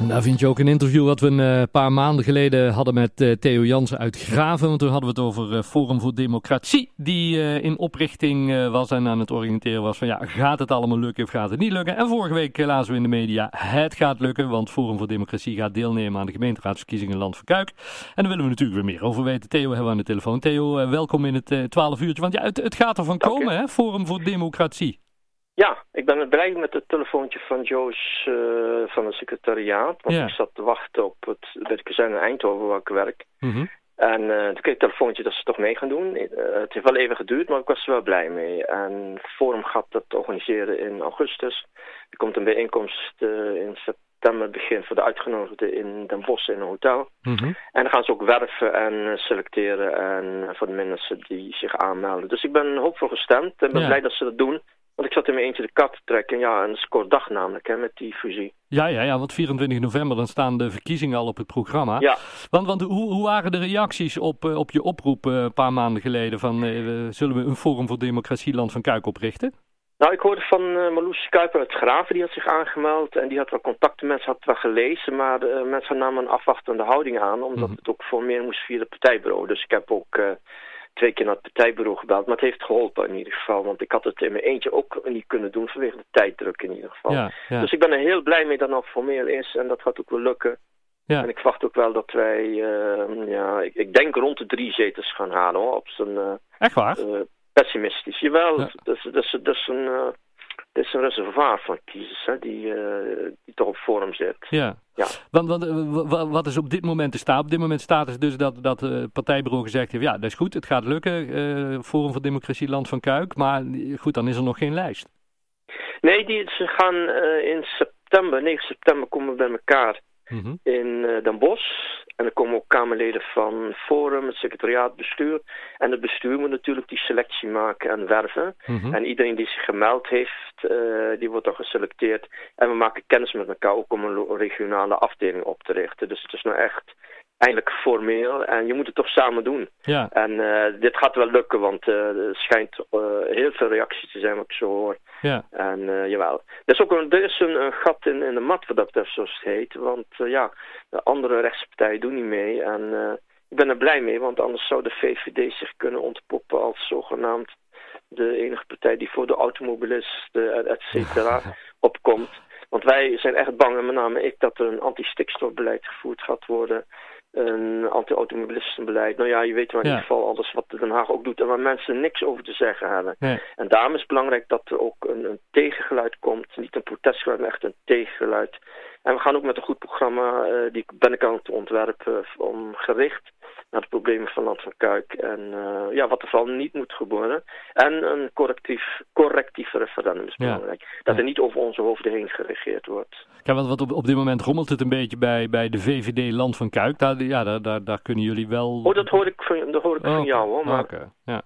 Nou vind je ook een interview wat we een eh, paar maanden geleden hadden met uh, Theo Jansen uit Graven. Want toen hadden we het over uh, Forum voor Democratie, die in oprichting was en aan het oriënteren was van ja, gaat het allemaal lukken of gaat het niet lukken? En vorige week lazen we in de media, het gaat lukken, want Forum voor Democratie gaat deelnemen aan de gemeenteraadsverkiezingen Land van Kuik. En daar willen we natuurlijk weer meer over weten. Theo hebben we aan de telefoon. Theo, welkom in het 12 uurtje, want ja, het, het gaat ervan komen hè, Forum voor Democratie. Ja, ik ben blij met het telefoontje van Joost uh, van het secretariaat. Want ja. ik zat te wachten op het, bij de kazerne in Eindhoven waar ik werk. Mm -hmm. En uh, toen kreeg ik het telefoontje dat ze toch mee gaan doen. Uh, het heeft wel even geduurd, maar ik was er wel blij mee. En Forum gaat dat organiseren in augustus. Er komt een bijeenkomst in september begin voor de uitgenodigden in Den Bosch in een hotel. Mm -hmm. En dan gaan ze ook werven en selecteren en voor de mensen die zich aanmelden. Dus ik ben hoopvol gestemd en ben Ja. blij dat ze dat doen. Want ik zat in mijn eentje de kat te trekken. Ja, en kort dag namelijk, hè, met die fusie. Ja, ja, ja, want 24 november dan staan de verkiezingen al op het programma. Ja. Want, want hoe, hoe waren de reacties op, eh, op je oproep eh, een paar maanden geleden van eh, zullen we een Forum voor Democratie Land van Kuik oprichten? Nou, ik hoorde van uh, Marloes Kuiper uit Graven, die had zich aangemeld. En die had wel contacten, mensen had het wel gelezen. Maar uh, mensen namen een afwachtende houding aan. Omdat Mhm. het ook formeel moest via het partijbureau. Dus ik heb ook twee keer naar het partijbureau gebeld. Maar het heeft geholpen in ieder geval. Want ik had het in mijn eentje ook niet kunnen doen vanwege de tijddruk in ieder geval. Ja, ja. Dus ik ben er heel blij mee dat het nou formeel is. En dat gaat ook wel lukken. Ja. En ik verwacht ook wel dat wij, uh, ja, ik, ik, denk rond de drie zetels gaan halen hoor. Op zijn uh, Echt waar? uh, pessimistisch. Jawel, Ja. dat, is, dat, is, dat, is een, dat is een reservoir van kiezers hè, die, uh, die toch op forum zit. Ja. Ja. Want, want eh, wa- wa- wat is op dit moment de staat? Op dit moment staat is dus dat, dat eh, het partijbureau gezegd heeft, ja, dat is goed, het gaat lukken, eh, Forum voor Democratie Land van Kuik. Maar eh, goed, dan is er nog geen lijst. Nee, die, ze gaan in september, 9 september komen we bij elkaar Mhm. in Den Bosch. En er komen ook Kamerleden van Forum, het secretariaat, het bestuur. En het bestuur moet natuurlijk die selectie maken en werven. Mhm. En iedereen die zich gemeld heeft, uh, die wordt dan geselecteerd. En we maken kennis met elkaar ook om een regionale afdeling op te richten. Dus het is nou echt eindelijk formeel. En je moet het toch samen doen. Ja, En uh, dit gaat wel lukken, want uh, er schijnt heel veel reacties te zijn wat ik zo hoor. ja. En jawel. Er is ook een, er is een, een gat in, in de mat wat dat betreft, zoals het heet. Want ja, de andere rechtspartijen doen niet mee. En ik ben er blij mee, want anders zou de VVD zich kunnen ontpoppen als zogenaamd de enige partij die voor de automobilisten, et cetera, opkomt. Want wij zijn echt bang, en met name ik, dat er een anti-stikstofbeleid gevoerd gaat worden. Een anti-automobilistenbeleid. Nou ja, je weet wel in Ja. ieder geval alles wat Den Haag ook doet. En waar mensen niks over te zeggen hebben. Nee. En daarom is het belangrijk dat er ook een, een tegengeluid komt. Niet een protestgeluid, maar echt een tegengeluid. En we gaan ook met een goed programma, uh, die ben ik aan het ontwerpen, om gericht naar de problemen van Land van Kuik. En uh, ja, wat er vooral niet moet gebeuren. En een correctief, correctief referendum is Ja. belangrijk. Dat Ja. er niet over onze hoofden heen geregeerd wordt. Ja, want wat op, op dit moment rommelt het een beetje bij, bij de VVD Land van Kuik. Daar, ja, daar, daar, daar kunnen jullie wel... Oh, dat hoor ik van, dat hoor ik Oh, van oké. jou hoor. Maar, Oké, ja.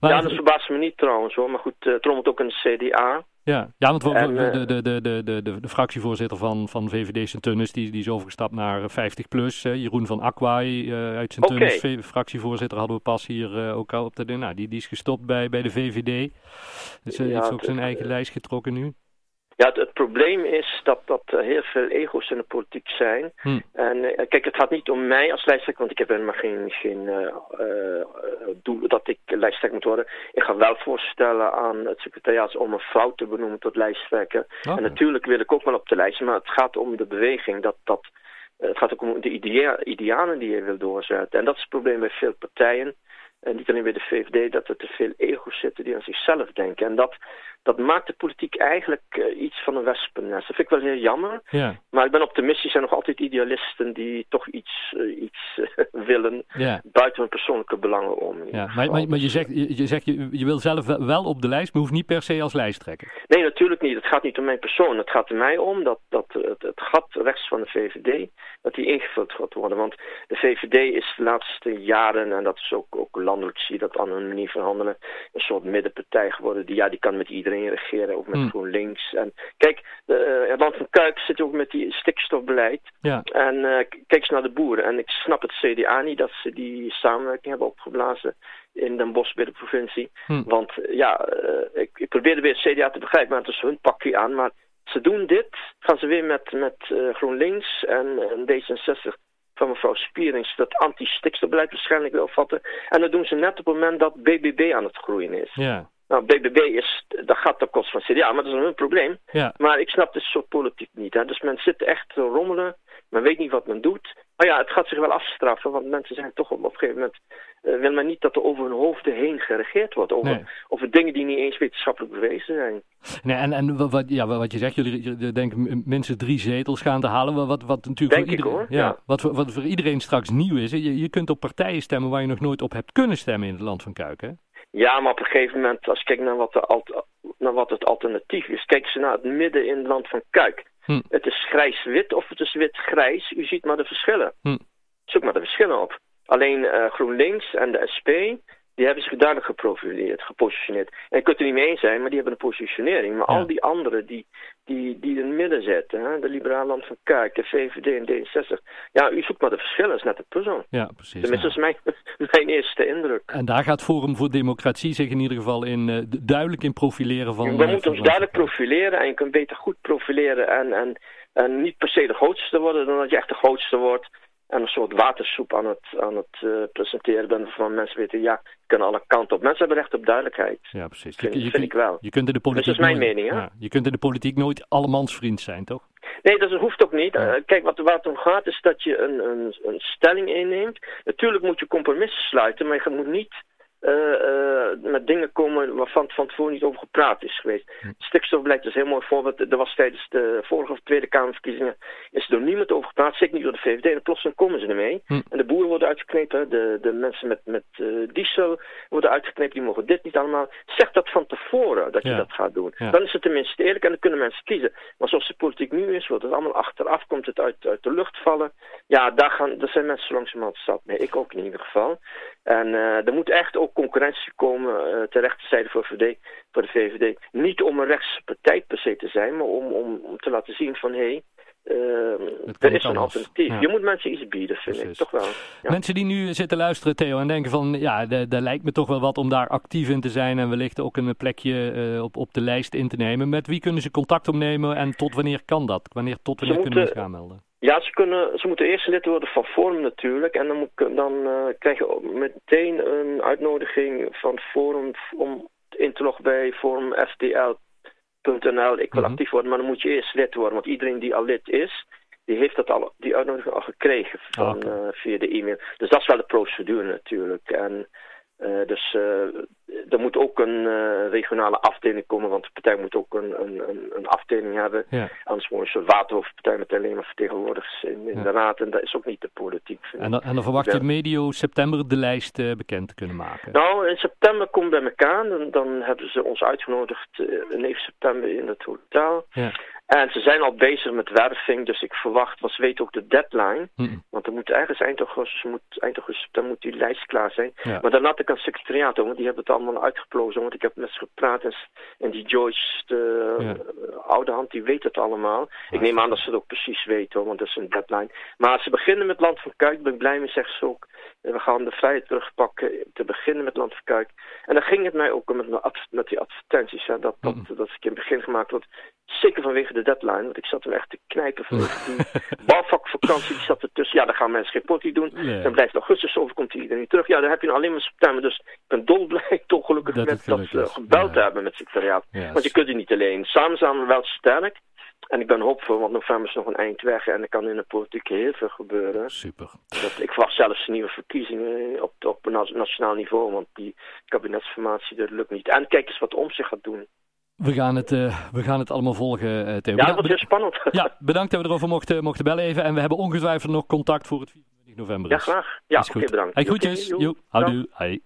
Maar, ja, dat verbaast me niet trouwens hoor. Maar goed, het rommelt ook in de CDA. Ja. ja, want En, eh, de, de, de, de, de, de, fractievoorzitter van, van VVD Sint-Tunis, die, die is overgestapt naar 50 plus. Jeroen van Aquaai uh, uit Sint-Tunis, fractievoorzitter, hadden we pas hier ook al op de... Nou, die, die is gestopt bij, bij de VVD. Dus hij heeft ook het- zijn eigen eh, lijst getrokken nu. Ja, het, het, probleem is dat, dat er heel veel ego's in de politiek zijn. Hm. En uh, kijk, het gaat niet om mij als lijsttrekker, want ik heb helemaal geen, geen uh, uh, doel dat ik lijsttrekker moet worden. Ik ga wel voorstellen aan het secretariaat om een vrouw te benoemen tot lijsttrekker. Okay. En natuurlijk wil ik ook wel op de lijst, maar het gaat om de beweging. Dat, dat, het gaat ook om de idea idealen die je wil doorzetten. En dat is het probleem bij veel partijen. En niet alleen bij de VVD, dat er te veel ego's zitten die aan zichzelf denken. En dat, dat maakt de politiek eigenlijk uh, iets van een wespennest. Dat vind ik wel heel jammer. Ja. Maar ik ben optimistisch. Er zijn nog altijd idealisten die toch iets, uh, iets willen ja. buiten hun persoonlijke belangen om. Ja, maar, maar, maar je zegt, je, je, zegt je, je wil zelf wel op de lijst, maar hoeft niet per se als lijsttrekker. Nee, natuurlijk niet. Het gaat niet om mijn persoon. Het gaat er mij om dat, dat het, het gat rechts van de VVD, dat die ingevuld gaat worden. Want de VVD is de laatste jaren, en dat is ook, ook landelijk zie je dat aan hun manier van handelen, een soort middenpartij geworden. Die, ja, die kan met iedereen regeren, ook met Hmm. GroenLinks. En kijk, uh, het land van Kuik zit ook met die stikstofbeleid. Ja. En uh, kijk eens naar de boeren. En ik snap het CDA niet dat ze die samenwerking hebben opgeblazen in Den Bosch bij de provincie. Hmm. Want ja, uh, ik, ik probeerde weer het CDA te begrijpen, maar het is hun pakje aan. Maar ze doen dit, gaan ze weer met, met GroenLinks en, en D66 van mevrouw Spierings dat anti-stikstofbeleid waarschijnlijk wil vatten. En dat doen ze net op het moment dat BBB aan het groeien is. Ja. Nou, BBB is, dat gaat ten koste van CDA, maar dat is hun probleem. Ja. Maar ik snap dit soort politiek niet. Hè. Dus men zit echt te rommelen, men weet niet wat men doet. Maar ja, het gaat zich wel afstraffen, want mensen zijn toch op, op een gegeven moment... Uh, wil men niet dat er over hun hoofden heen geregeerd wordt. Over, Nee. over dingen die niet eens wetenschappelijk bewezen zijn. Nee, en, en wat, ja, wat je zegt, jullie denken minstens drie zetels gaan te halen. Wat, wat natuurlijk Denk voor ik, iedereen, hoor, Ja, ja. Wat, voor, wat voor iedereen straks nieuw is. Je, je kunt op partijen stemmen waar je nog nooit op hebt kunnen stemmen in het land van Kuik. Hè? Ja, maar op een gegeven moment, als je kijkt naar wat, de naar wat het alternatief is, kijk ze naar het midden in het land van Kuik. Hm. Het is grijs-wit of het is wit-grijs. U ziet maar de verschillen. Hm. Zoek maar de verschillen op. Alleen uh, GroenLinks en de SP, die hebben zich duidelijk geprofileerd, gepositioneerd. En je kunt er niet mee eens zijn, maar die hebben een positionering. Maar Ja. al die anderen die, die, die in het midden zitten, hè, de Liberaal Land van Kuik, de VVD en D66. Ja, u zoekt maar de verschillen, dat is net de puzzel. Ja, precies. Tenminste, dat is mijn, mijn eerste indruk. En daar gaat Forum voor Democratie zich in ieder geval in eh, duidelijk in profileren van. We eh, moeten ons duidelijk profileren en je kunt beter goed profileren en, en, en niet per se de grootste worden dan dat je echt de grootste wordt. En een soort watersoep aan het, aan het eh, presenteren bent van mensen weten, ja, je kunnen alle kanten op. Mensen hebben recht op duidelijkheid. Ja, precies. Vind, je, je vind ik wel. Je kunt in de politiek. dat is mijn nooit- mening, hè? Ja, je kunt in de politiek nooit allemansvriend zijn, toch? Nee, dat hoeft ook niet. Ja. Eh, kijk, wat, waar het om gaat is dat je een, een, een stelling inneemt. Natuurlijk moet je compromissen sluiten, maar je moet niet met dingen komen waarvan van tevoren niet over gepraat is geweest. Hm. Stikstofbeleid is een heel mooi voorbeeld. Er was tijdens de vorige of Tweede Kamerverkiezingen is er door niemand over gepraat, zeker niet door de VVD. En plotseling komen ze ermee. Hm. En de boeren worden uitgeknepen, de, de mensen met, met eh, diesel worden uitgeknepen, die mogen dit niet allemaal. Zeg dat van tevoren dat je Ja. dat gaat doen. Ja. Dan is het tenminste eerlijk en dan kunnen mensen kiezen. Maar zoals de politiek nu is, wordt het allemaal achteraf, komt het uit, uit de lucht vallen. Ja, daar, gaan, daar zijn mensen langzamerhand zat mee. Ik ook in ieder geval. En eh, er moet echt ook concurrentie komen eh ter rechterzijde voor, VVD, voor de VVD. Niet om een rechtse partij per se te zijn, maar om, om, om te laten zien van hé, hey, kan er is een alternatief. Ja. Je moet mensen iets bieden, vind Precies. ik. Toch wel. Ja. Mensen die nu zitten luisteren, Theo, en denken van ja, da- daar lijkt me toch wel wat om daar actief in te zijn en wellicht ook een plekje eh, op, op de lijst in te nemen. Met wie kunnen ze contact opnemen en tot wanneer kan dat? Wanneer, tot wanneer Ze kunnen moeten- zich aanmelden? Ja, ze, kunnen, ze moeten eerst lid worden van Forum natuurlijk. En dan, moet, dan eh, krijg je meteen een uitnodiging van Forum om in te loggen bij forumfdl.nl. Ik wil Mhm. actief worden, maar dan moet je eerst lid worden. Want iedereen die al lid is, die heeft dat al, die uitnodiging al gekregen van, Ah, eh, via de e-mail. Dus dat is wel de procedure natuurlijk. En eh, dus eh, er moet ook een eh, regionale afdeling komen, want de partij moet ook een, een, een, afdeling hebben. Ja. Anders wordt een waterhoofdpartij met alleen maar vertegenwoordigers in, in Ja. de raad. En dat is ook niet de politiek. En dan, en dan verwacht je medio september de lijst bekend te kunnen maken. Nou, in september we bij elkaar. Dan, dan hebben ze ons uitgenodigd eh, 9 september in het hotel. Ja. En ze zijn al bezig met werving, dus ik verwacht, want ze weten ook de deadline. Hm. Want er moet ergens eind augustus, moet, eind augustus, september moet die lijst klaar zijn. Ja. Maar dan had ik een secretariaat, want die hebben het allemaal uitgeplozen. Want ik heb met ze gepraat en, en die Joyce, de Ja. eh, oude hand, die weet het allemaal. Ik neem aan dat ze het ook precies weten, hoor, want dat is een deadline. Maar ze beginnen met Land van Kuik, ben ik blij mee, zegt ze ook. En we gaan de vrijheid terugpakken, te beginnen met Land van Kuik. En dan ging het mij ook met, met die advertenties, hè, dat, dat, Mhm. dat ik in het begin gemaakt word. Zeker vanwege de deadline, want ik zat hem echt te knijpen vanwege die bouwvakvakantie, die zat ertussen. Ja, dan gaan mensen geen potty doen. Dan blijft augustus over, komt hij er niet terug. Ja, dan heb je nou alleen maar september. Dus ik ben dolblij, toch gelukkig Dat met dat ze is. gebeld Ja. hebben met het secretariaat. Want je kunt het niet alleen. Samen zijn we wel sterk. En ik ben hoopvol, want november is nog een eind weg. En er kan in de politiek heel veel gebeuren. Super. Dat, ik verwacht zelfs nieuwe verkiezingen op, op na- nationaal niveau. Want die kabinetsformatie, dat lukt niet. En kijk eens wat om zich gaat doen. We gaan het, eh, we gaan het allemaal volgen, eh, Theo. Ja, dat heel spannend. ja, bedankt dat we erover mochten, mochten bellen even. En we hebben ongetwijfeld nog contact voor het 24 november. Ja, is. graag. Ja, Is oké, bedankt. Hey, groetjes. Jo, houdoe. Hoi.